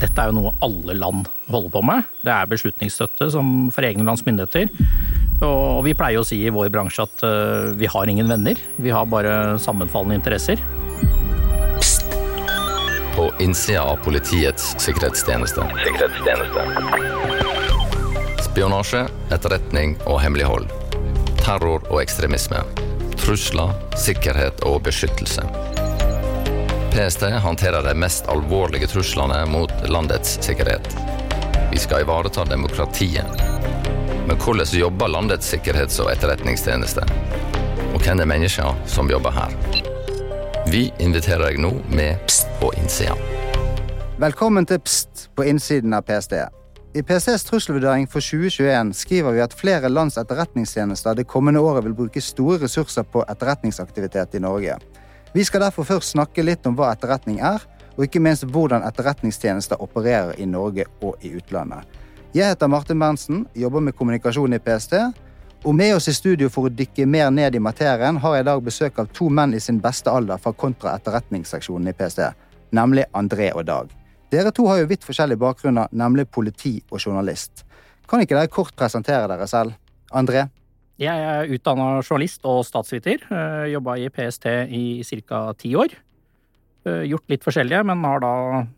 dette er jo noe alle land holder på med. Det er beslutningsstøtte som for egne lands myndigheter. Og vi pleier å si i vår bransje at uh, vi har ingen venner. Vi har bare sammenfallende interesser. Psst. På innsida av Politiets sikkerhetstjeneste. sikkerhetstjeneste. Spionasje, etterretning og hemmelighold. Terror og ekstremisme. Trusler, sikkerhet og beskyttelse. PST håndterer de mest alvorlige truslene mot landets sikkerhet. Vi skal ivareta demokratiet. Men hvordan jobber landets sikkerhets- og etterretningstjeneste? Og hvem er menneskene som jobber her? Vi inviterer deg nå med Pst på innsida. Velkommen til Pst på innsiden av PST. I PSTs trusselvurdering for 2021 skriver vi at flere lands etterretningstjenester det kommende året vil bruke store ressurser på etterretningsaktivitet i Norge. Vi skal derfor først snakke litt om hva etterretning er, og ikke minst hvordan etterretningstjenester opererer i Norge og i utlandet. Jeg heter Martin Berntsen, jobber med kommunikasjon i PST. Og med oss i studio for å dykke mer ned i materien har jeg i dag besøk av to menn i sin beste alder fra kontraetterretningsseksjonen i PST, nemlig André og Dag. Dere to har jo vidt forskjellige bakgrunner, nemlig politi og journalist. Kan ikke dere kort presentere dere selv? André? Jeg er utdanna journalist og statsviter. Eh, Jobba i PST i ca. ti år. Eh, gjort litt forskjellige, men har da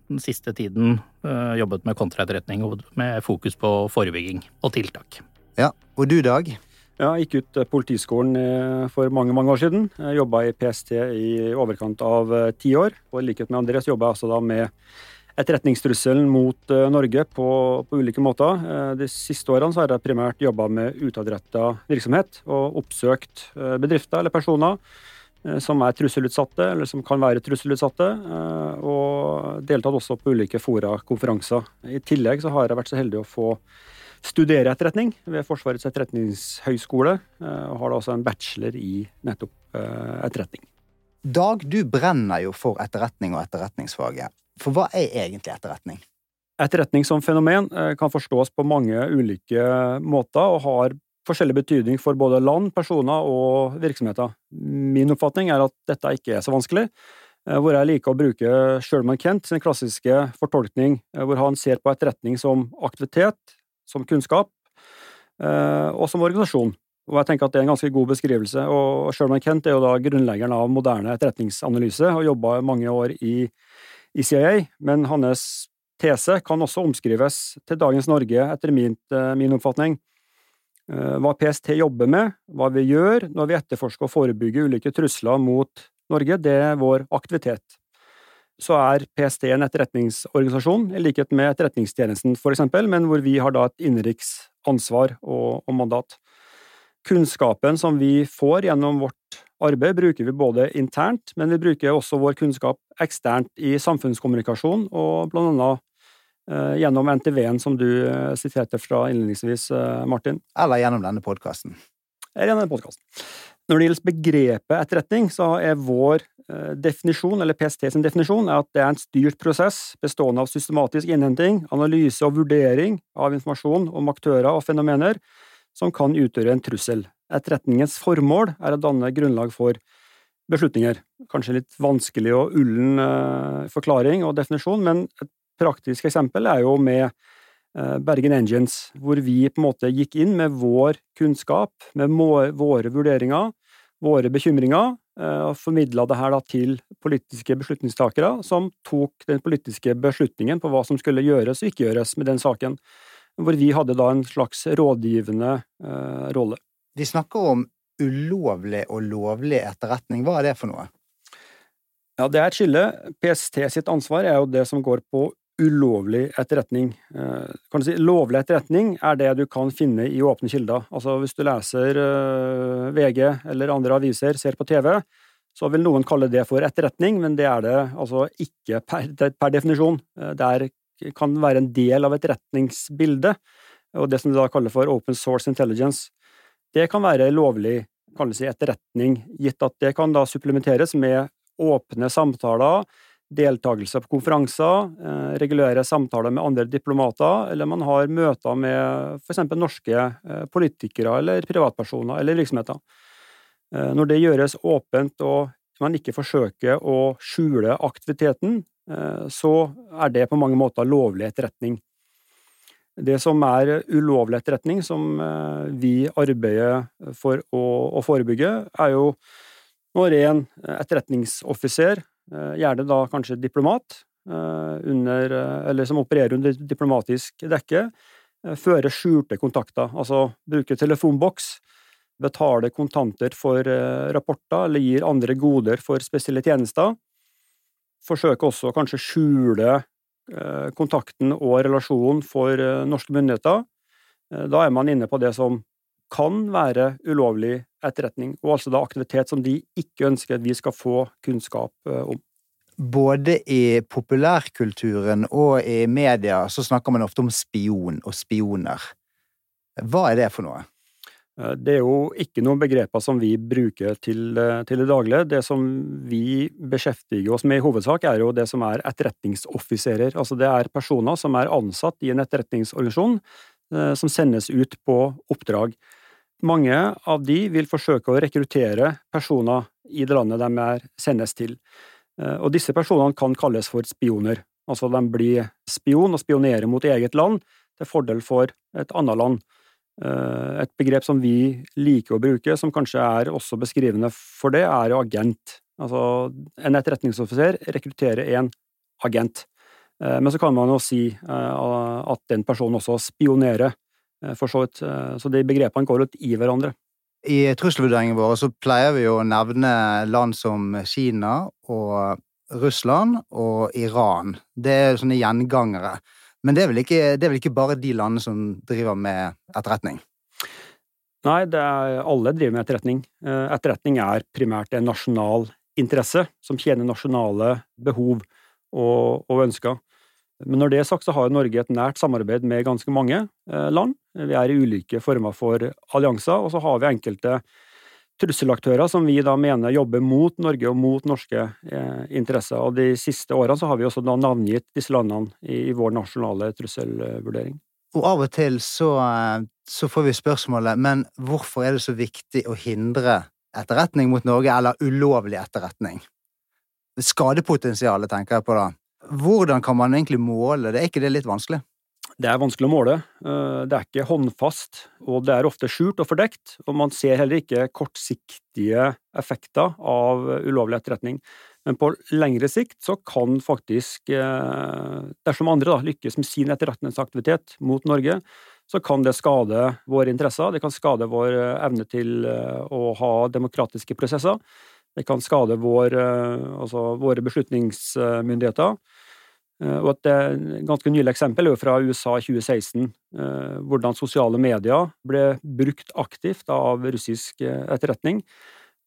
den siste tiden eh, jobbet med kontraetterretning med fokus på forebygging og tiltak. Ja, Og du, Dag? Ja, jeg gikk ut Politiskolen for mange mange år siden. Jobba i PST i overkant av ti år. Og i likhet med Andreas jobba jeg altså da med etterretningstrusselen mot uh, Norge på, på, ulike måter. Uh, de siste årene har jeg primært jobba med utadretta virksomhet og oppsøkt uh, bedrifter eller personer som er trusselutsatte, eller som kan være trusselutsatte, og deltatt også på ulike fora, konferanser. I tillegg så har jeg vært så heldig å få studere etterretning ved Forsvarets etterretningshøgskole, og har da også en bachelor i nettopp etterretning. Dag, du brenner jo for etterretning og etterretningsfaget. For hva er egentlig etterretning? Etterretning som fenomen eh, kan forstås på mange ulike måter og har forskjellig betydning for både land, personer og virksomheter. Min oppfatning er at dette ikke er så vanskelig, eh, hvor jeg liker å bruke Sherman Kent sin klassiske fortolkning, eh, hvor han ser på etterretning som aktivitet, som kunnskap og som organisasjon. Og jeg tenker at Det er en ganske god beskrivelse. og Sherman Kent er jo da grunnleggeren av moderne etterretningsanalyse og jobba mange år i i CIA, men hans tese kan også omskrives til dagens Norge, etter min, eh, min oppfatning. Eh, hva PST jobber med, hva vi gjør når vi etterforsker og forebygger ulike trusler mot Norge, det er vår aktivitet. Så er PST en etterretningsorganisasjon, i likhet med Etterretningstjenesten for eksempel, men hvor vi har da et innenriks ansvar og, og mandat. Kunnskapen som vi får gjennom vårt arbeid bruker vi både internt, men vi bruker også vår kunnskap eksternt i samfunnskommunikasjon, og blant annet eh, gjennom NTV-en som du eh, siterte fra innledningsvis, eh, Martin. Eller gjennom denne podkasten. Eller gjennom denne podkasten. Når det gjelder begrepet etterretning, så er vår definisjon, eller PST sin definisjon, at det er en styrt prosess bestående av systematisk innhenting, analyse og vurdering av informasjon om aktører og fenomener som kan utgjøre en trussel. Etterretningens formål er å danne grunnlag for beslutninger. Kanskje litt vanskelig og ullen uh, forklaring og definisjon, men et praktisk eksempel er jo med uh, Bergen Engines, hvor vi på en måte gikk inn med vår kunnskap, med våre vurderinger, våre bekymringer, uh, og formidla det her til politiske beslutningstakere, som tok den politiske beslutningen på hva som skulle gjøres og ikke gjøres med den saken hvor vi hadde da en slags rådgivende eh, rolle. Vi snakker om ulovlig og lovlig etterretning. Hva er det for noe? Ja, Det er et skille. PST sitt ansvar er jo det som går på ulovlig etterretning. Eh, kan du si, Lovlig etterretning er det du kan finne i åpne kilder. Altså Hvis du leser eh, VG eller andre aviser, ser på TV, så vil noen kalle det for etterretning, men det er det altså ikke per, per definisjon. Eh, det kan være en del av etterretningsbildet, og det som de da kaller for open source intelligence. Det kan være lovlig kalles i etterretning, gitt at det kan da supplementeres med åpne samtaler, deltakelse på konferanser, eh, regulære samtaler med andre diplomater, eller man har møter med eksempel norske eh, politikere eller privatpersoner eller virksomheter. Eh, når det gjøres åpent og man ikke forsøker å skjule aktiviteten, så er det på mange måter lovlig etterretning. Det som er ulovlig etterretning, som vi arbeider for å, forebygge, er jo når en etterretningsoffiser, gjerne da kanskje diplomat, under, eller som opererer under diplomatisk dekke, fører skjulte kontakter, altså bruker telefonboks, betaler kontanter for eh, rapporter eller gir andre goder for spesielle tjenester. Forsøker også kanskje skjule eh, kontakten og relasjonen for eh, norske myndigheter. Da er man inne på det som kan være ulovlig etterretning, og altså da aktivitet som de ikke ønsker at vi skal få kunnskap om. Både i populærkulturen og i media så snakker man ofte om spion og spioner. Hva er det for noe? Eh, det er jo ikke noen begreper som vi bruker til, eh, til det daglige. Det som vi beskjeftiger oss med i hovedsak, er jo det som er etterretningsoffiserer. Altså det er personer som er ansatt i en etterretningsorganisasjon, eh, som sendes ut på oppdrag. Mange av de vil forsøke å rekruttere personer i det landet de er sendes til. Og disse personene kan kalles for spioner. Altså de blir spion og spionerer mot eget land til fordel for et annet land. Eh, et begrep som vi liker å bruke, som kanskje er også beskrivende for det, er jo agent. Altså, en etterretningsoffiser rekrutterer en agent. Eh, men så kan man jo si eh, at den personen også spionerer, for så vidt. Så de begrepene går litt i hverandre. I trusselvurderingene vår så pleier vi å nevne land som Kina og Russland og Iran. Det er sånne gjengangere. Men det er, ikke, det er, vel ikke, bare de landene som driver med etterretning? Nei, er, alle driver med etterretning. Eh, etterretning er primært en nasjonal interesse som tjener nasjonale behov og, og ønsker. Men når det er sagt, så har Norge et nært samarbeid med ganske mange eh, land. Vi er i ulike former for allianser, og så har vi enkelte trusselaktører som vi da mener jobber mot Norge og mot norske eh, interesser. Og De siste årene så har vi også da navngitt disse landene i, i vår nasjonale trusselvurdering. Og Av og til så, eh, så, får vi spørsmålet men hvorfor er det så viktig å hindre etterretning mot Norge, eller ulovlig etterretning? Skadepotensialet tenker jeg på da. Hvordan kan man egentlig måle det? Er ikke det litt vanskelig? Det er vanskelig å måle. Eh, det er ikke håndfast, og det er ofte skjult og fordekt. Og man ser heller ikke kortsiktige effekter av ulovlig etterretning. Men på lengre sikt så kan faktisk, eh, dersom andre da, lykkes med sin etterretningsaktivitet mot Norge, så kan det skade våre interesser, det kan skade vår eh, evne til å ha demokratiske prosesser. Det kan skade vår, altså våre beslutningsmyndigheter. Eh, og Et ganske nylig eksempel er jo fra USA i 2016, eh, hvordan sosiale medier ble brukt aktivt av russisk eh, etterretning.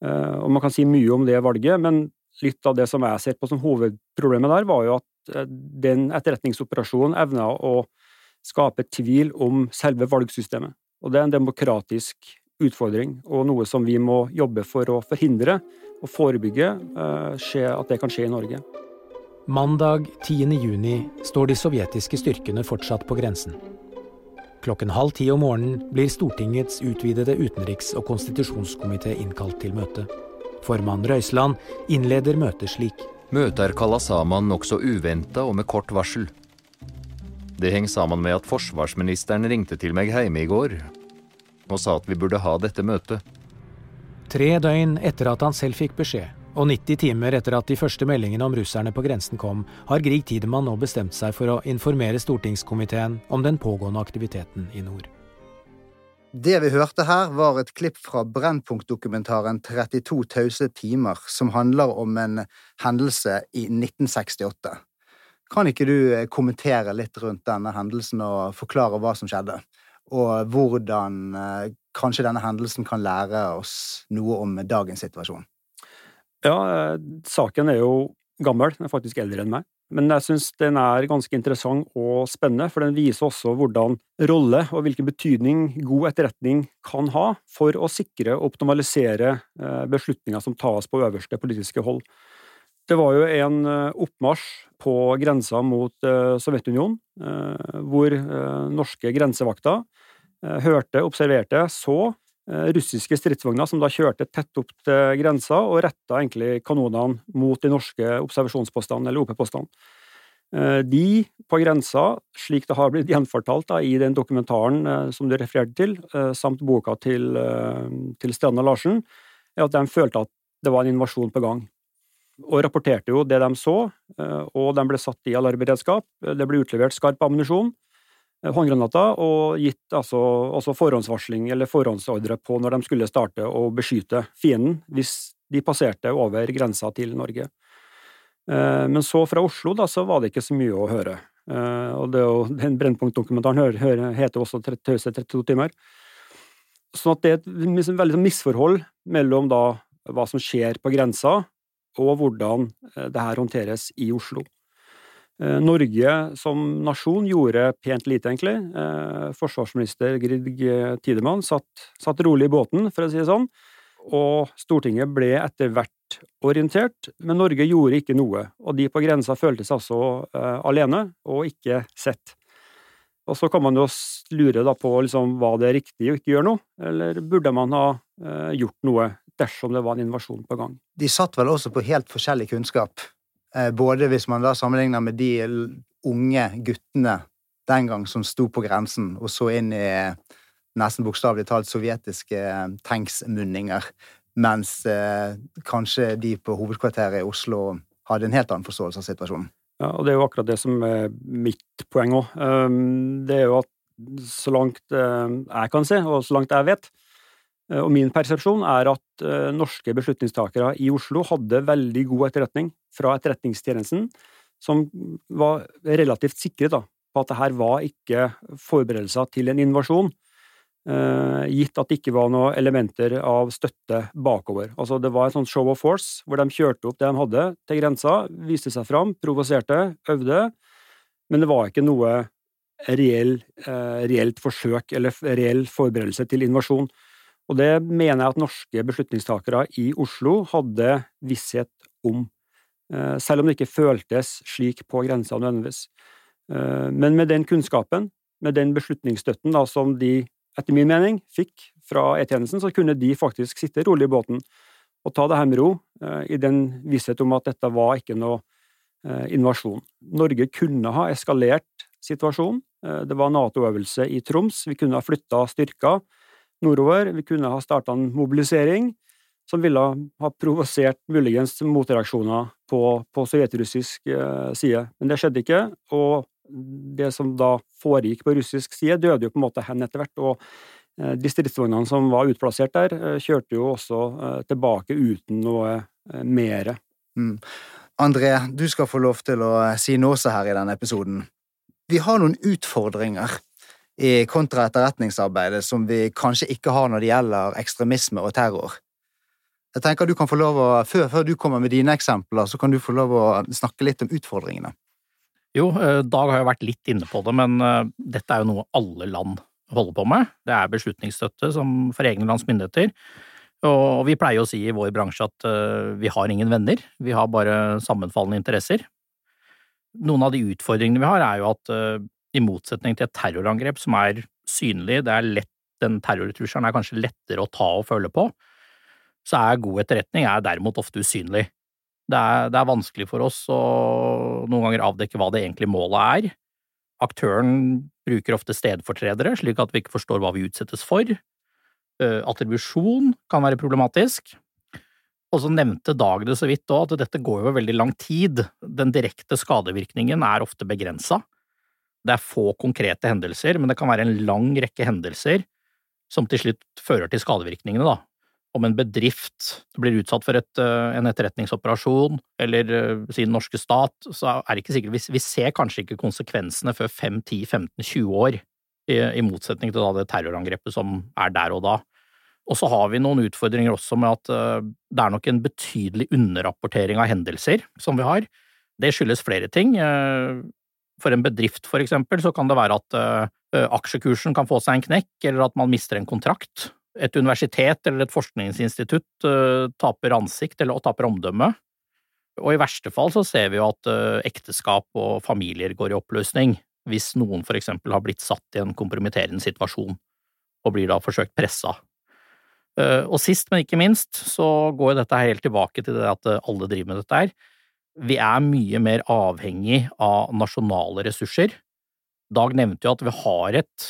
Og Man kan si mye om det valget, men litt av det som jeg ser på som hovedproblemet der, var jo at den etterretningsoperasjonen evna å skape tvil om selve valgsystemet. Og Det er en demokratisk utfordring, og noe som vi må jobbe for å forhindre og forebygge at det kan skje i Norge. Mandag 10. juni står de sovjetiske styrkene fortsatt på grensen. Klokken halv ti om morgenen blir Stortingets utvidede utenriks- og konstitusjonskomité innkalt til møte. Formann Røiseland innleder møtet slik. Møtet er kalla sammen nokså uventa og med kort varsel. Det henger sammen med at forsvarsministeren ringte til meg hjemme i går og sa at vi burde ha dette møtet. Tre døgn etter at han selv fikk beskjed, og 90 timer etter at de første meldingene om russerne på grensen kom, har Grieg Tidemann nå bestemt seg for å informere stortingskomiteen om den pågående aktiviteten i nord. Det vi hørte her, var et klipp fra Brennpunkt-dokumentaren 32 tause timer, som handler om en hendelse i 1968. Kan ikke du eh, kommentere litt rundt denne hendelsen og forklare hva som skjedde? Og hvordan eh, kanskje denne hendelsen kan lære oss noe om dagens situasjon? Ja, eh, saken er jo gammel, den er faktisk eldre enn meg. Men jeg syns den er ganske interessant og spennende, for den viser også hvordan rolle og hvilken betydning god etterretning kan ha for å sikre og optimalisere eh, beslutninger som tas på øverste politiske hold. Det var jo en eh, oppmarsj på grensa mot Sovjetunionen, hvor norske grensevakter hørte, observerte, så russiske stridsvogner som da kjørte tett opp til grensa og retta egentlig kanonene mot de norske observasjonspostene, eller OP-postene. De på grensa, slik det har blitt gjenfortalt da, i den dokumentaren som du refererte til, samt boka til, til Stranda Larsen, er at de følte at det var en invasjon på gang og rapporterte jo det de så, eh, og de ble satt i alarmberedskap. Det ble utlevert skarp ammunisjon, eh, håndgranater, og gitt altså, altså forhåndsvarsling eller forhåndsordre på når de skulle starte å beskyte fienden hvis de passerte over grensa til Norge. Eh, men så fra Oslo da, så var det ikke så mye å høre. Og det er jo, den Brennpunkt-dokumentaren heter også 'Tause 32 timer'. Sånn at det er et veldig sånn misforhold mellom da hva som skjer på grensa, og hvordan eh, det her håndteres i Oslo. Eh, Norge som nasjon gjorde pent lite, egentlig. Eh, forsvarsminister Grieg Tidemann satt, satt, rolig i båten, for å si det sånn, og Stortinget ble etter hvert orientert, men Norge gjorde ikke noe, og de på grensa følte seg altså uh, alene og ikke sett. Og så kan man jo lure på liksom, hva det riktig å ikke gjøre noe, eller burde man ha uh, gjort noe dersom det var en invasjon på gang. De satt vel også på helt forskjellig kunnskap, både hvis man da sammenligner med de unge guttene den gang som sto på grensen og så inn i nesten bokstavelig talt sovjetiske eh, tanksmunninger, mens eh, kanskje de på hovedkvarteret i Oslo hadde en helt annen forståelse av situasjonen. Ja, og Det er jo akkurat det som er mitt poeng òg. Um, det er jo at så langt jeg kan se, og så langt jeg vet, Eh, og min persepsjon er at eh, norske beslutningstakere i Oslo hadde veldig god etterretning fra Etterretningstjenesten, som var relativt sikre da, på at det her var ikke forberedelser til en invasjon, eh, gitt at det ikke var noen elementer av støtte bakover. Altså Det var et sånt show of force, hvor de kjørte opp det de hadde til grensa, viste seg fram, provoserte, øvde, men det var ikke noe reell, reelt forsøk eller reell forberedelse til invasjon. Og det mener jeg at norske beslutningstakere i Oslo hadde visshet om, eh, selv om det ikke føltes slik på grensa nødvendigvis. Eh, men med den kunnskapen, med den beslutningsstøtten da, som de, etter min mening, fikk fra E-tjenesten, så kunne de faktisk sitte rolig i båten og ta det her med ro, eh, i den visshet om at dette var ikke noe invasjon. Norge kunne ha eskalert situasjonen. Det var Nato-øvelse i Troms, vi kunne ha flytta styrker nordover. Vi kunne ha starta en mobilisering som ville ha provosert muligens motreaksjoner på, på sovjetrussisk eh, side. Men det skjedde ikke, og det som da foregikk på russisk side, døde jo på en måte hen etter hvert. og eh, de stridsvognene som var utplassert der, eh, kjørte jo også tilbake uten noe mere. Mm. André, du skal få lov til å si noe så her i denne episoden. Vi har noen utfordringer i kontraetterretningsarbeidet som vi kanskje ikke har når det gjelder ekstremisme og terror. Jeg tenker du kan få lov å, før, før, du kommer med dine eksempler, så kan du få lov å snakke litt om utfordringene. Jo, eh, Dag har jo vært litt inne på det, men eh, dette er jo noe alle land holder på med. Det er beslutningsstøtte for egne lands myndigheter. Og vi pleier å si i vår bransje at eh, vi har ingen venner, vi har bare sammenfallende interesser. Noen av de utfordringene vi har, er jo at i motsetning til et terrorangrep som er synlig, det er lett, den terrortrusselen er kanskje lettere å ta og føle på, så er god etterretning er derimot ofte usynlig. Det er, det er vanskelig for oss å noen ganger avdekke hva det egentlig målet er. Aktøren bruker ofte stedfortredere, slik at vi ikke forstår hva vi utsettes for. Uh, attribusjon kan være problematisk. Og så nevnte Dag det så vidt òg, at dette går over veldig lang tid. Den direkte skadevirkningen er ofte begrensa. Det er få konkrete hendelser, men det kan være en lang rekke hendelser som til slutt fører til skadevirkningene, da. Om en bedrift blir utsatt for et, eh, en etterretningsoperasjon, eller eh, si den norske stat, så er det ikke sikkert vi, vi ser kanskje ikke konsekvensene før 5, 10, 15, 20 år, i, i motsetning til det terrorangrepet som er der og da. Og så har vi noen utfordringer også med at uh, det er nok en betydelig underrapportering av hendelser som vi har. Det skyldes flere ting. For en bedrift, for eksempel, så kan det være at uh, aksjekursen kan få seg en knekk, eller at man mister en kontrakt. Et universitet eller et forskningsinstitutt uh, taper ansikt eller taper omdømme. Og i verste fall så ser vi jo at ekteskap og familier går i oppløsning, hvis noen for eksempel har blitt satt i en kompromitterende situasjon og blir da forsøkt pressa. Og sist, men ikke minst, så går dette helt tilbake til det at alle driver med dette her. Vi er mye mer avhengig av nasjonale ressurser. Dag nevnte jo at vi har et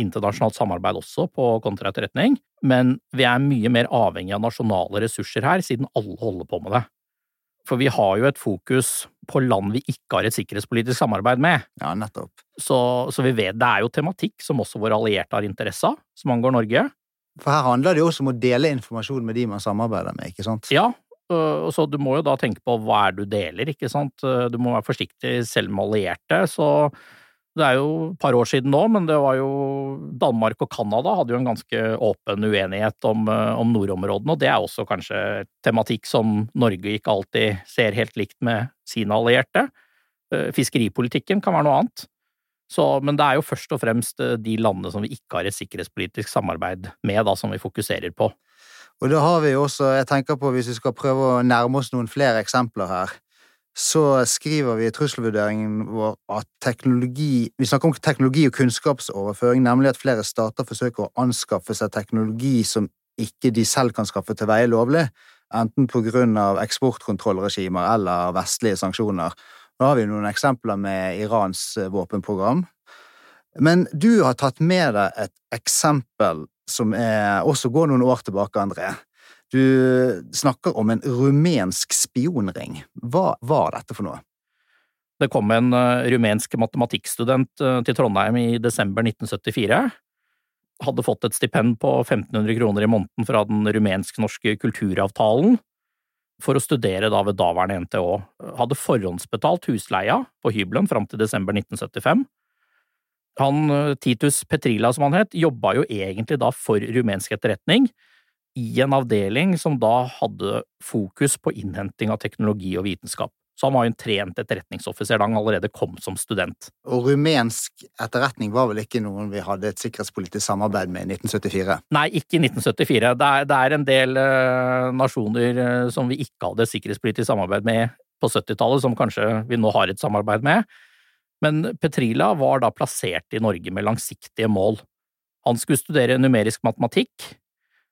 internasjonalt samarbeid også på kontraetterretning, men vi er mye mer avhengig av nasjonale ressurser her, siden alle holder på med det. For vi har jo et fokus på land vi ikke har et sikkerhetspolitisk samarbeid med. Ja, nettopp. Så, så vi vet, det er jo tematikk som også våre allierte har interesse av, som angår Norge. For her handler det jo også om å dele informasjon med de man samarbeider med, ikke sant? Ja, så du må jo da tenke på hva er du deler, ikke sant. Du må være forsiktig selv med allierte. Så det er jo et par år siden nå, men det var jo Danmark og Canada hadde jo en ganske åpen uenighet om, eh, om nordområdene, og det er også kanskje tematikk som Norge ikke alltid ser helt likt med sine allierte. Eh, fiskeripolitikken kan være noe annet. Så, men det er jo først og fremst eh, de landene som vi ikke har et sikkerhetspolitisk samarbeid med, da, som vi fokuserer på. Og da har vi også, jeg tenker på hvis vi skal prøve å nærme oss noen flere eksempler her, så skriver vi i trusselvurderingen vår at teknologi Vi snakker om teknologi og kunnskapsoverføring, nemlig at flere stater forsøker å anskaffe seg teknologi som ikke de selv kan skaffe til veie lovlig, enten på grunn av eksportkontrollregimer eller vestlige sanksjoner. Nå har vi noen eksempler med Irans våpenprogram. Men du har tatt med deg et eksempel som er, også går noen år tilbake, André. Du snakker om en rumensk spionring. Hva var dette for noe? Det kom en uh, rumensk matematikkstudent uh, til Trondheim i desember 1974. Hadde fått et stipend på 1500 kroner i måneden fra den rumensk-norske kulturavtalen for å studere da ved daværende NTH. Hadde forhåndsbetalt husleia på hybelen fram til desember 1975. Han, uh, Titus Petrila som han het, jobba jo egentlig da for rumensk etterretning, i en avdeling som da hadde fokus på innhenting av teknologi og vitenskap. Så han var jo en trent etterretningsoffiser da han allerede kom som student. Og rumensk etterretning var vel ikke noen vi hadde et sikkerhetspolitisk samarbeid med i 1974? Nei, ikke i 1974. Det er, det er en del uh, nasjoner uh, som vi ikke hadde et sikkerhetspolitisk samarbeid med på 70-tallet, som kanskje vi nå har et samarbeid med. Men Petrila var da plassert i Norge med langsiktige mål. Han skulle studere numerisk matematikk,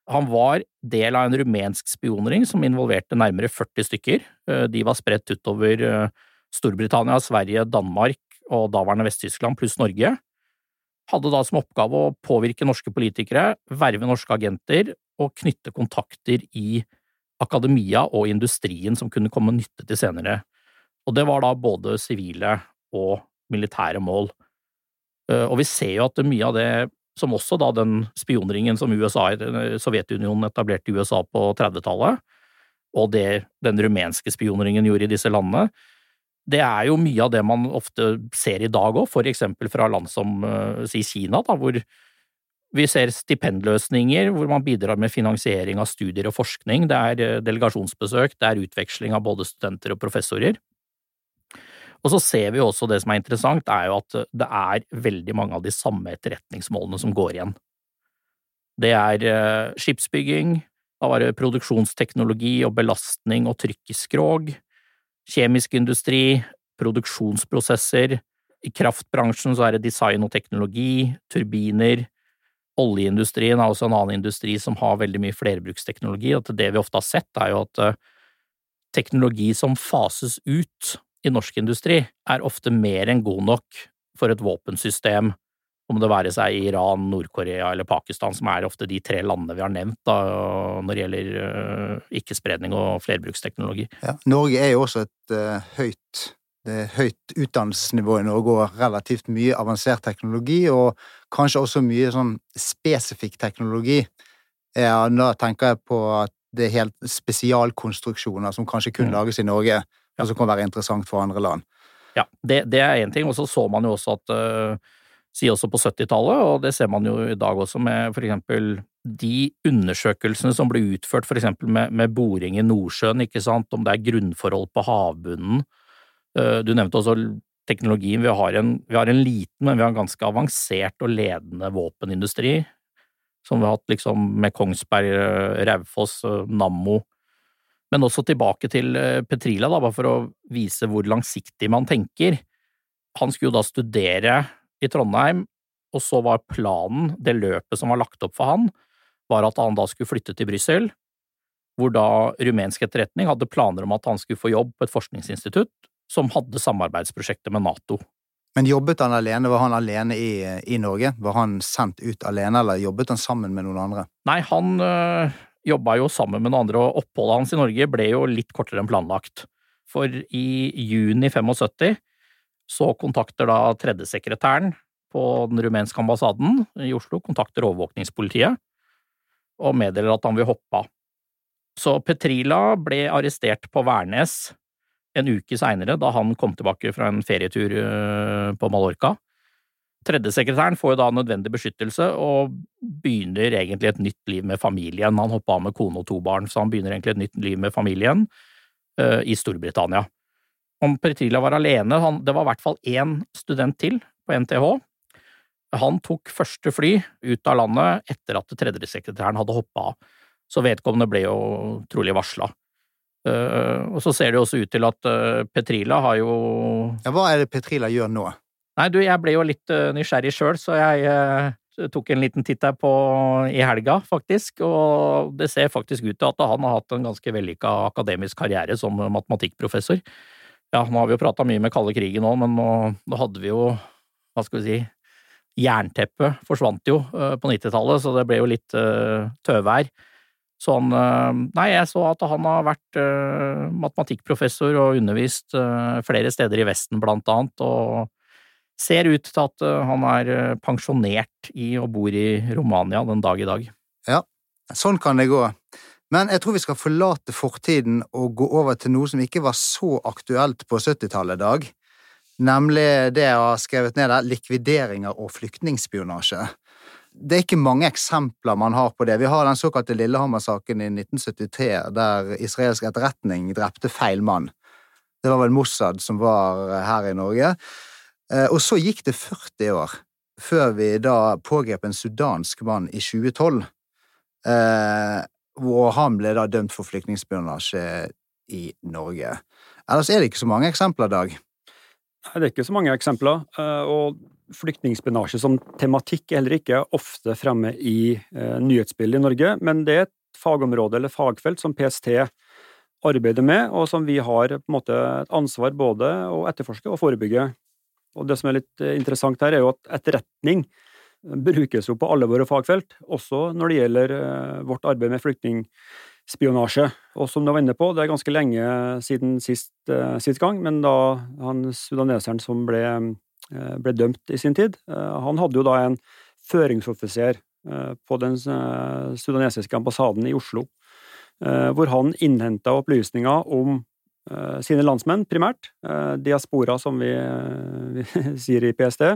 han var del av en rumensk spionring som involverte nærmere 40 stykker. Eh, de var spredt utover eh, Storbritannia, Sverige, Danmark og daværende Vest-Tyskland pluss Norge. Hadde da som oppgave å påvirke norske politikere, verve norske agenter og knytte kontakter i akademia og industrien som kunne komme nytte til senere. Og det var da både sivile og militære mål. Eh, og vi ser jo at mye av det som også da den spionringen som USA, Sovjetunionen etablerte i USA på 30-tallet, og det den rumenske spionringen gjorde i disse landene, det er jo mye av det man ofte ser i dag òg, for eksempel fra land som uh, si Kina, da, hvor vi ser stipendløsninger hvor man bidrar med finansiering av studier og forskning, det er delegasjonsbesøk, det er utveksling av både studenter og professorer. Og så ser vi også det som er interessant, er jo at det er veldig mange av de samme etterretningsmålene som går igjen. Det er eh, skipsbygging, da var det produksjonsteknologi og belastning og trykk i skrog, kjemisk industri, produksjonsprosesser, i kraftbransjen så er det design og teknologi, turbiner, oljeindustrien er også en annen industri som har veldig mye flerbruksteknologi, og det vi ofte har sett, er jo at eh, teknologi som fases ut, i norsk industri er ofte mer enn god nok for et våpensystem, om det være seg Iran, Nord-Korea eller Pakistan, som er ofte de tre landene vi har nevnt da, når det gjelder uh, ikke-spredning og flerbruksteknologi. Ja, Norge er jo også et uh, høyt det er høyt utdannelsesnivå i Norge og relativt mye avansert teknologi, og kanskje også mye sånn spesifikk teknologi. Ja, nå tenker jeg på at det er helt spesialkonstruksjoner som kanskje kun mm. lages i Norge ja. som kan være interessant for andre land. Ja, det, det er én ting. Og så så man jo også at uh, Si også på 70-tallet, og det ser man jo i dag også med for eksempel de undersøkelsene som ble utført for eksempel med, med boring i Nordsjøen, ikke sant, om det er grunnforhold på havbunnen. Uh, du nevnte også teknologien. Vi har, en, vi har en liten, men vi har en ganske avansert og ledende våpenindustri. Som vi har hatt liksom med Kongsberg, eh, Raufoss, Nammo, men også tilbake til eh, Petrila, da, bare for å vise hvor langsiktig man tenker. Han skulle jo da studere i Trondheim, og så var planen, det løpet som var lagt opp for han, var at han da skulle flytte til Brussel, hvor da rumensk etterretning hadde planer om at han skulle få jobb på et forskningsinstitutt som hadde samarbeidsprosjekter med Nato. Men jobbet han alene? Var han alene i, i Norge? Var han sendt ut alene, eller jobbet han sammen med noen andre? Nei, han øh, jobba jo sammen med noen andre, og oppholdet hans i Norge ble jo litt kortere enn planlagt. For i juni 75 så kontakter da tredjesekretæren på den rumenske ambassaden i Oslo kontakter overvåkningspolitiet og meddeler at han vil hoppe av. Så Petrila ble arrestert på Værnes en uke seinere, da han kom tilbake fra en ferietur øh, på Mallorca. Tredjesekretæren får jo da nødvendig beskyttelse og begynner egentlig et nytt liv med familien. Han hoppa av med kone og to barn, så han begynner egentlig et nytt liv med familien uh, i Storbritannia. Om Petrila var alene, han, det var i hvert fall én student til på NTH. Han tok første fly ut av landet etter at tredjesekretæren hadde hoppa av, så vedkommende ble jo trolig varsla. Uh, og så ser det jo også ut til at uh, Petrila har jo Ja, Hva er det Petrila gjør nå? Nei, du, jeg ble jo litt uh, nysgjerrig sjøl, så jeg tok en liten titt her på i helga, faktisk. Og det ser faktisk ut til at han har hatt en ganske vellykka akademisk karriere som matematikkprofessor. Ja, nå har vi jo prata mye med kalde krigen òg, men nå, nå, hadde vi jo, hva skal vi si, jernteppet forsvant jo på 90-tallet, så det ble jo litt tøvær. Sånn Nei, jeg så at han har vært matematikkprofessor og undervist flere steder i Vesten, blant annet, og ser ut til at han er pensjonert i og bor i Romania den dag i dag. Ja, sånn kan det gå. Men jeg tror vi skal forlate fortiden og gå over til noe som ikke var så aktuelt på 70-tallet, Dag. Nemlig det jeg har skrevet ned der, likvideringer og flyktningspionasje det er ikke mange eksempler man har på det. Vi har den såkalte Lillehammer-saken i 1973, der israelsk etterretning drepte feil mann. Det var vel Mossad som var her i Norge. Eh, og så gikk det 40 år før vi da pågrep en sudansk mann i 2012. Eh, hvor han ble da dømt for flyktningspionasje i Norge. Ellers er det ikke så mange eksempler, Dag. Nei, det er ikke så mange eksempler. Eh, og flyktningspionasje som tematikk er heller ikke ofte fremme i eh, nyhetsbildet i Norge, men det er et fagområde eller fagfelt som PST arbeider med, og som vi har på en måte et ansvar både å etterforske og forebygge. Og Det som er litt eh, interessant her, er jo at etterretning brukes jo på alle våre fagfelt, også når det gjelder eh, vårt arbeid med flyktningspionasje. Og som du var inne på, det er ganske lenge siden sist, eh, sist gang, men da han sudaneseren som ble ble dømt i sin tid. Han hadde jo da en føringsoffiser på den sudanesiske ambassaden i Oslo, hvor han innhenta opplysninger om sine landsmenn, primært, diaspora som vi, vi sier i PST,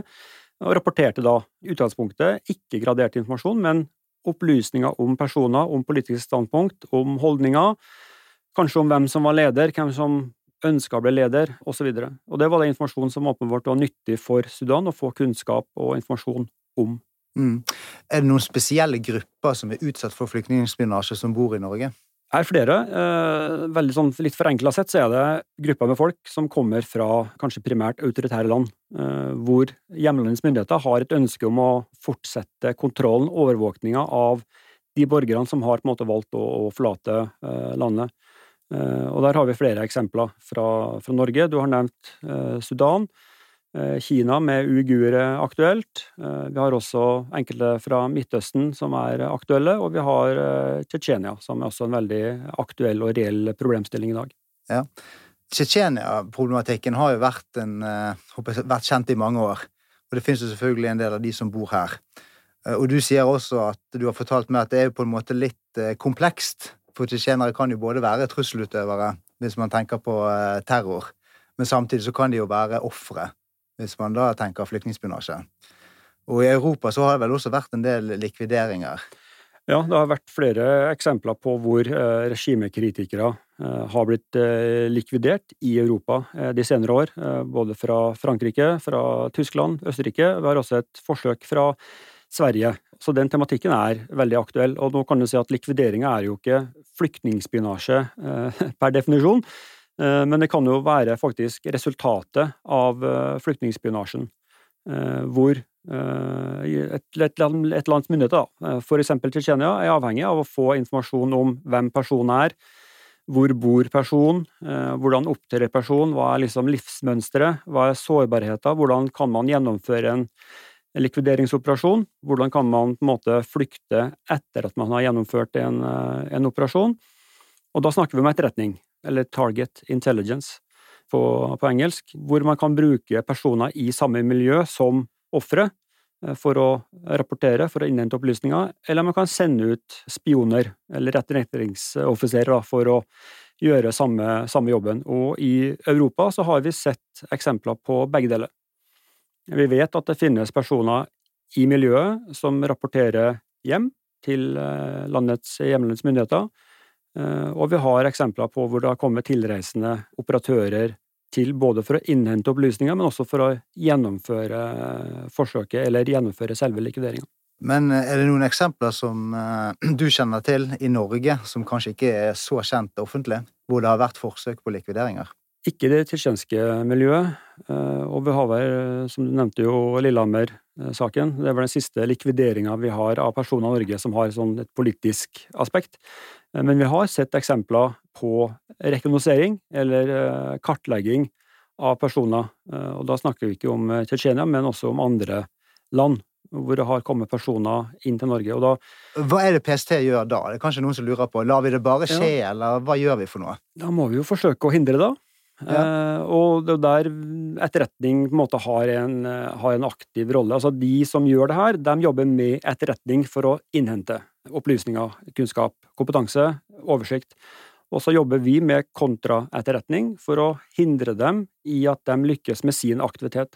og rapporterte da utgangspunktet ikke gradert informasjon, men opplysninger om personer, om politiske standpunkt, om holdninger, kanskje om hvem som var leder, hvem som ønska å bli leder, osv. Og, så og det var det informasjon som åpenbart var nyttig for Sudan å få kunnskap og informasjon om. Mm. Er det noen spesielle grupper som er utsatt for flyktningspionasje, som bor i Norge? Er flere. Eh, veldig sånn, litt forenkla sett så er det grupper med folk som kommer fra kanskje primært autoritære land, eh, hvor hjemlandets myndigheter har et ønske om å fortsette kontrollen, overvåkninga av de borgerne som har på en måte valgt å, forlate eh, landet. Og der har vi flere eksempler fra, fra Norge. Du har nevnt Sudan. Eh, Kina med uigure aktuelt. Vi har også enkelte fra Midtøsten som er aktuelle, og vi har Tsjetsjenia, som er også en veldig aktuell og reell problemstilling i dag. Ja. Tsjetsjenia-problematikken har jo vært, en, vært, kjent i mange år, og det finnes jo selvfølgelig en del av de som bor her. Og du sier også at du har fortalt meg at det er på en måte litt komplekst for tsjetsjenere kan jo både være trusselutøvere, hvis man tenker på eh, terror, men samtidig så kan de jo være ofre, hvis man da tenker flyktningspionasje. Og i Europa så har det vel også vært en del likvideringer. Ja, det har vært flere eksempler på hvor eh, regimekritikere eh, har blitt likvidert i Europa de senere år. Både fra Frankrike, fra Tyskland, Østerrike. Vi har også et forsøk fra Sverige. Så den tematikken er veldig aktuell. Og nå kan du si at likvideringa er jo ikke flyktningspionasje eh, per definisjon, eh, men det kan jo være faktisk resultatet av eh, flyktningspionasjen. Hvor Et, et, et lands myndigheter, f.eks. Tsjetsjenia, er avhengig av å få informasjon om hvem personen er, hvor bor personen, hvordan opptrer personen, hva er liksom livsmønsteret, hva er sårbarheten, hvordan kan man gjennomføre en likvideringsoperasjon, hvordan kan man på en måte flykte etter at man har gjennomført en, en operasjon. Og da snakker vi om etterretning, eller target intelligence på, på, engelsk, hvor man kan bruke personer i samme miljø som ofre eh, for å rapportere, for å innhente opplysninger, eller man kan sende ut spioner eller etterretningsoffiserer for å gjøre samme, samme, jobben. Og i Europa så har vi sett eksempler på begge deler. Vi vet at det finnes personer i miljøet som rapporterer hjem til eh, landets hjemlandets myndigheter, og vi har eksempler på hvor det har kommet tilreisende operatører til både for å innhente opplysninger, men også for å gjennomføre forsøket eller gjennomføre selve likvideringa. Men eh, er det noen eksempler som eh, du kjenner til i Norge, som kanskje ikke er så kjent offentlig, hvor det har vært forsøk på likvideringer? Ikke det tsjetsjenske miljøet. Og vi har vel, som du nevnte jo, Lillehammer-saken. Det er vel den siste likvideringa vi har av personer i Norge som har sånn et politisk aspekt. Eh, men vi har sett eksempler på rekognosering, eller eh, kartlegging, av personer. Eh, og da snakker vi ikke om Tsjetsjenia, men også om andre land hvor det har kommet personer inn til Norge. Da, hva er det PST gjør da? Det er kanskje noen som lurer på. Lar vi det bare skje, ja. eller hva gjør vi for noe? Da må vi jo forsøke å hindre det. Ja. Eh, og det er der etterretning på en måte har en, har en aktiv rolle. Altså De som gjør det her, de jobber med etterretning for å innhente opplysninger, kunnskap, kompetanse, oversikt. Og så jobber vi med kontraetterretning for å hindre dem i at de lykkes med sin aktivitet.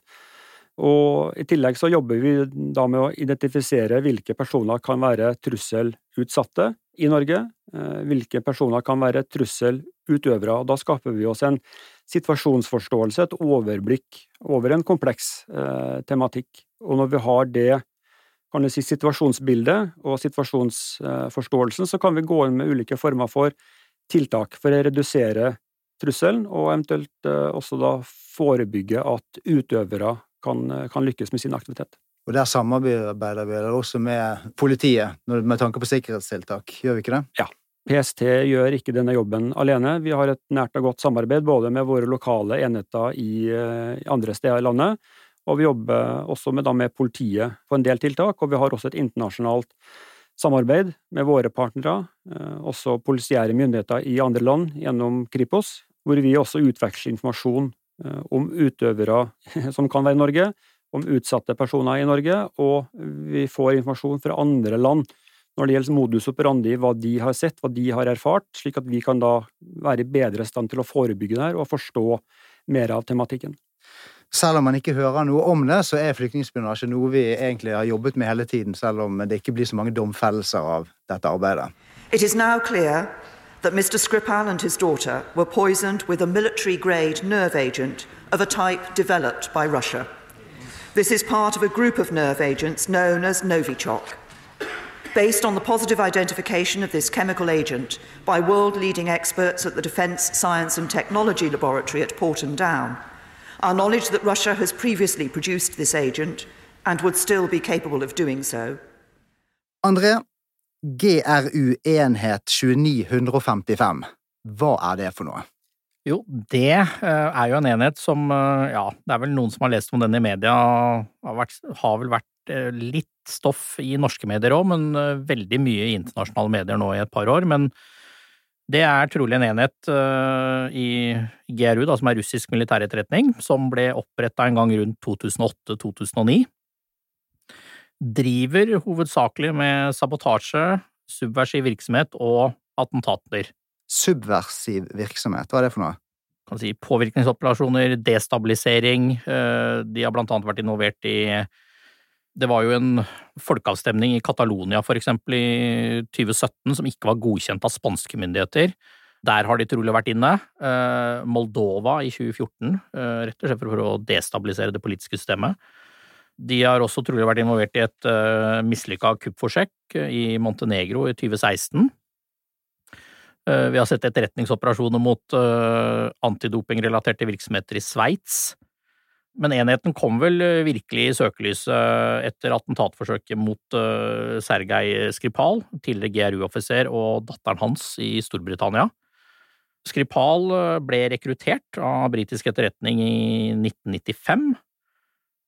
Og I tillegg så jobber vi da med å identifisere hvilke personer kan være trusselutsatte i Norge, eh, hvilke personer kan være trusselutøvere. og Da skaper vi oss en situasjonsforståelse, et overblikk over en kompleks eh, tematikk. Og når vi har det kan du si, situasjonsbildet og situasjonsforståelsen, så kan vi gå inn med ulike former for tiltak for å redusere trusselen, og eventuelt eh, også da forebygge at utøvere kan, kan lykkes med sin aktivitet. Og Der samarbeider vi også med politiet med tanke på sikkerhetstiltak, gjør vi ikke det? Ja. PST gjør ikke denne jobben alene. Vi har et nært og godt samarbeid både med våre lokale enheter i eh, andre steder i landet, og vi jobber også med, med, politiet på en del tiltak, og vi har også et internasjonalt samarbeid med våre partnere, eh, også polisiære myndigheter i andre land gjennom Kripos, hvor vi også utveksler informasjon eh, om utøvere som kan være i Norge, om utsatte personer i Norge, og vi får informasjon fra andre land når det gjelder modus operandi, hva de har sett, hva de har erfart, slik at vi kan da være i bedre stand til å forebygge det her og forstå mer av tematikken. Selv om man ikke hører noe om det, så er flyktningspionasje noe vi egentlig har jobbet med hele tiden, selv om det ikke blir så mange domfellelser av dette arbeidet. It is now clear that Mr. Skripal and his daughter were poisoned with a military-grade nerve agent of a type developed by Russia. This is part of a group of nerve agents known as Novichok. Based on the positive identification of this chemical agent by world-leading experts at the Defence Science and Technology Laboratory at Porton Down, Our knowledge that Russia has previously produced this agent and would still be capable of doing so. André, GRU enhet 2955, hva er det for noe? Jo, det eh, er jo en enhet som eh, Ja, det er vel noen som har lest om den i media. Har, vært, har vel vært eh, litt stoff i norske medier òg, men veldig mye i internasjonale medier nå i et par år. Men det er trolig en enhet uh, i GRU, da, som er russisk militæretterretning, som ble oppretta en gang rundt 2008–2009. Driver hovedsakelig med sabotasje, subversiv virksomhet og attentater. Subversiv virksomhet, hva er det for noe? Kan si påvirkningsoperasjoner, destabilisering. Uh, de har blant annet vært involvert i det var jo en folkeavstemning i Catalonia for eksempel i 2017 som ikke var godkjent av spanske myndigheter. Der har de trolig vært inne. Eh, Moldova i 2014, eh, rett og slett for å destabilisere det politiske systemet. De har også trolig vært involvert i et uh, mislykka kuppforsøk i Montenegro i 2016. vi har sett etterretningsoperasjoner mot antidopingrelaterte virksomheter i Sveits. Men enheten kom vel virkelig i søkelyset etter attentatforsøket mot Sergej Skripal, tidligere GRU-offiser, og datteren hans i Storbritannia. Skripal ble rekruttert av britisk etterretning i 1995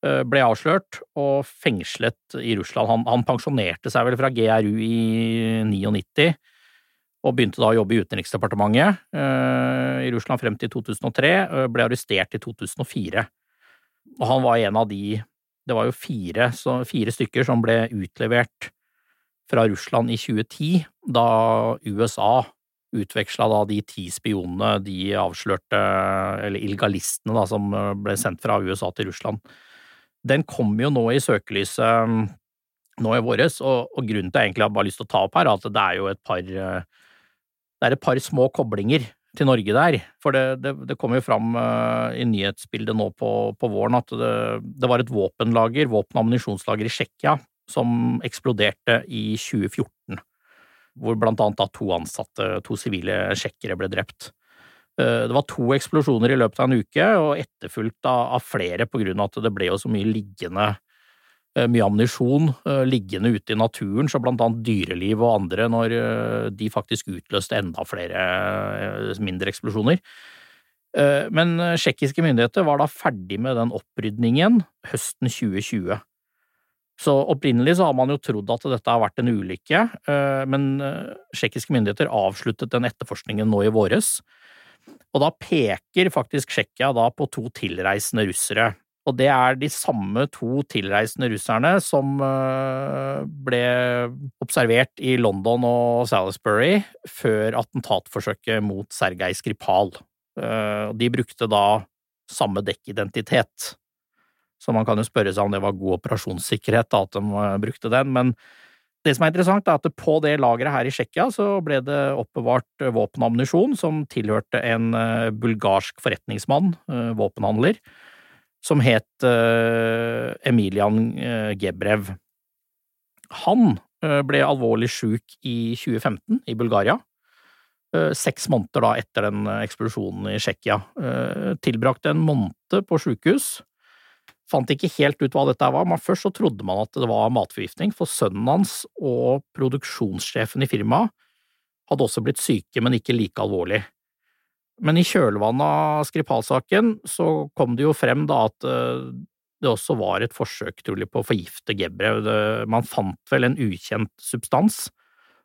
Eh, ble avslørt og fengslet i Russland. Han, han, pensjonerte seg vel fra GRU i 99 og begynte da å jobbe i Utenriksdepartementet uh, i Russland frem til 2003. Uh, ble arrestert i 2004. Og han var en av de Det var jo fire, så, fire stykker som ble utlevert fra Russland i 2010, da USA utveksla da de ti spionene de avslørte, eller illegalistene da, som ble sendt fra USA til Russland. Den kommer jo nå i søkelyset nå i våres, og, og, grunnen til at jeg egentlig har bare lyst til å ta opp her, er at det er jo et par uh, det er et par små koblinger til Norge der. For det, det, det kom jo fram uh, i nyhetsbildet nå på, på våren at det, det, var et våpenlager, våpen- og ammunisjonslager i Tsjekkia, som eksploderte i 2014. Hvor blant annet da to ansatte, to sivile tsjekkere, ble drept. Eh, det var to eksplosjoner i løpet av en uke, og etterfulgt av, flere på grunn av at det ble jo så mye liggende mye ammunisjon eh, liggende ute i naturen, så blant annet dyreliv og andre, når de faktisk utløste enda flere mindre eksplosjoner. Men tsjekkiske myndigheter var da ferdig med den opprydningen høsten 2020. Så opprinnelig så har man jo trodd at dette har vært en ulykke, men tsjekkiske myndigheter avsluttet den etterforskningen nå i våres. Og da peker faktisk Tsjekkia på to tilreisende russere. Og det er de samme to tilreisende russerne som eh, ble observert i London og Salisbury før attentatforsøket mot Sergej Skripal. Eh, de brukte da samme dekkidentitet. Så man kan jo spørre seg om det var god operasjonssikkerhet at de eh, brukte den, men det som er interessant, er at på det lageret her i Tsjekkia ble det oppbevart våpen og ammunisjon som tilhørte en bulgarsk forretningsmann, våpenhandler, som het Emilian Gebrev. Han ble alvorlig sjuk i 2015 i Bulgaria. Seks måneder da etter den eksplosjonen i Tsjekkia. Tilbrakte en måned på sjukehus fant ikke helt ut hva dette var, men først så trodde man at det var matforgiftning, for sønnen hans og produksjonssjefen i firmaet hadde også blitt syke, men ikke like alvorlig. Men i kjølvannet av Skripal-saken så kom det jo frem da at eh, det også var et forsøk trolig på å forgifte Gebrev. Man fant vel en ukjent substans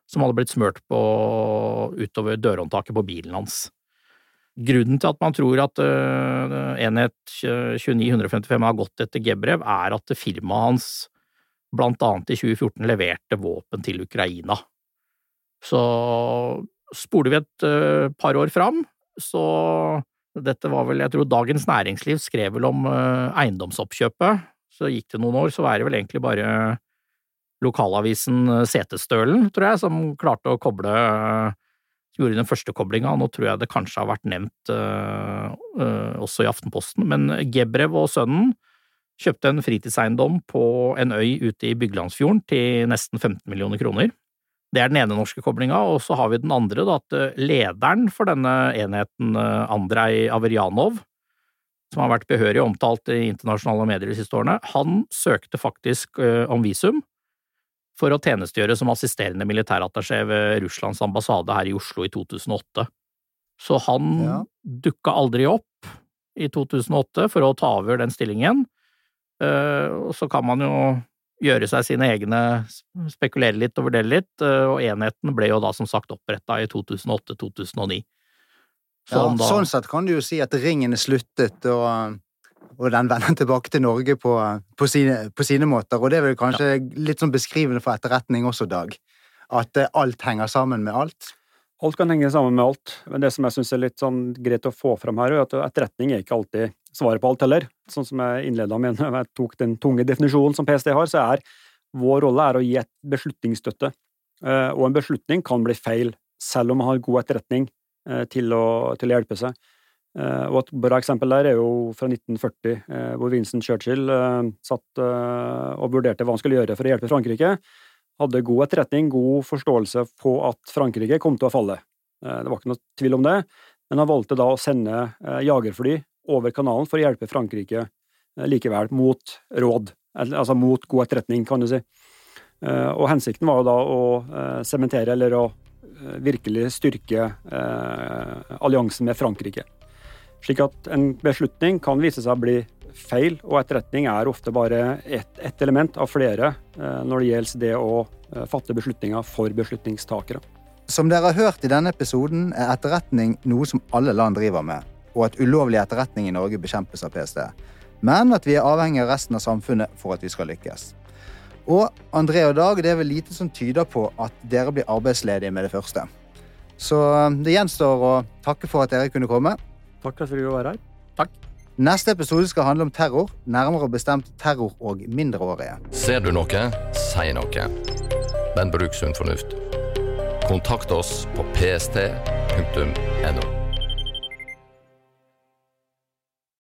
som hadde blitt smurt på utover dørhåndtaket på bilen hans. Grunnen til at man tror at uh, enhet 29155 har gått etter Gebrev, er at firmaet hans blant annet i 2014 leverte våpen til Ukraina. Så spoler vi et uh, par år fram, så dette var vel, jeg tror Dagens Næringsliv skrev vel om uh, eiendomsoppkjøpet, så gikk det noen år, så er det vel egentlig bare lokalavisen Setesdølen, tror jeg, som klarte å koble gjorde den første koblinga, nå tror jeg det kanskje har vært nevnt også i Aftenposten, men Gebrev og sønnen kjøpte en fritidseiendom på en øy ute i Byglandsfjorden til nesten 15 millioner kroner. Det er den ene norske koblinga, og så har vi den andre, da, at eh, lederen for denne enheten, Andrej Averjanov, som har vært behørig omtalt i internasjonale medier de siste årene, han søkte faktisk om visum for å tjenestegjøre som assisterende militærattaché ved Russlands ambassade her i Oslo i 2008. Så han ja. dukka aldri opp i 2008 for å ta over den stillingen. Eh, og så kan man jo gjøre seg sine egne, spekulere litt og vurdere litt, eh, og enheten ble jo da som sagt oppretta i 2008-2009. Så ja. Sånn sett kan du jo si at ringen er sluttet, og og den vender tilbake til Norge på, på, sine, på, sine, måter. Og det er vel kanskje ja. litt sånn beskrivende for etterretning også, Dag. At eh, alt henger sammen med alt. Alt kan henge sammen med alt, men det som jeg syns er litt sånn greit å få fram her, er at etterretning er ikke alltid svaret på alt heller. Sånn som jeg innleda med når jeg tok den tunge definisjonen som PST har, så er vår rolle er å gi et beslutningsstøtte. Eh, og en beslutning kan bli feil, selv om man har god etterretning eh, til å, til å hjelpe seg. Eh, og Et bra eksempel der er jo fra 1940, eh, hvor Vincent Churchill satt og vurderte hva han skulle gjøre for å hjelpe Frankrike. Hadde god etterretning, god forståelse på at Frankrike kom til å falle. Det var ikke noe tvil om det, men han valgte da å sende jagerfly over kanalen for å hjelpe Frankrike likevel mot råd, altså mot god etterretning, kan du si. Og hensikten var jo da å sementere, eller å virkelig styrke alliansen med Frankrike. Slik at en beslutning kan vise seg å bli feil, og etterretning er ofte bare ett et element av flere eh, når det gjelder det å eh, fatte beslutninger for beslutningstakere. Som dere har hørt i denne episoden, er etterretning noe som alle land driver med, og at ulovlig etterretning i Norge bekjempes av PST. Men at vi er avhengig av resten av samfunnet for at vi skal lykkes. Og André og Dag, det er vel lite som tyder på at dere blir arbeidsledige med det første. Så eh, det gjenstår å takke for at dere kunne komme. Takk for at du være her. Takk. Neste episode skal handle om terror, nærmere bestemt terror og mindreårige. Ser du noe, si noe. Men bruk sunn fornuft. Kontakt oss på pst.no.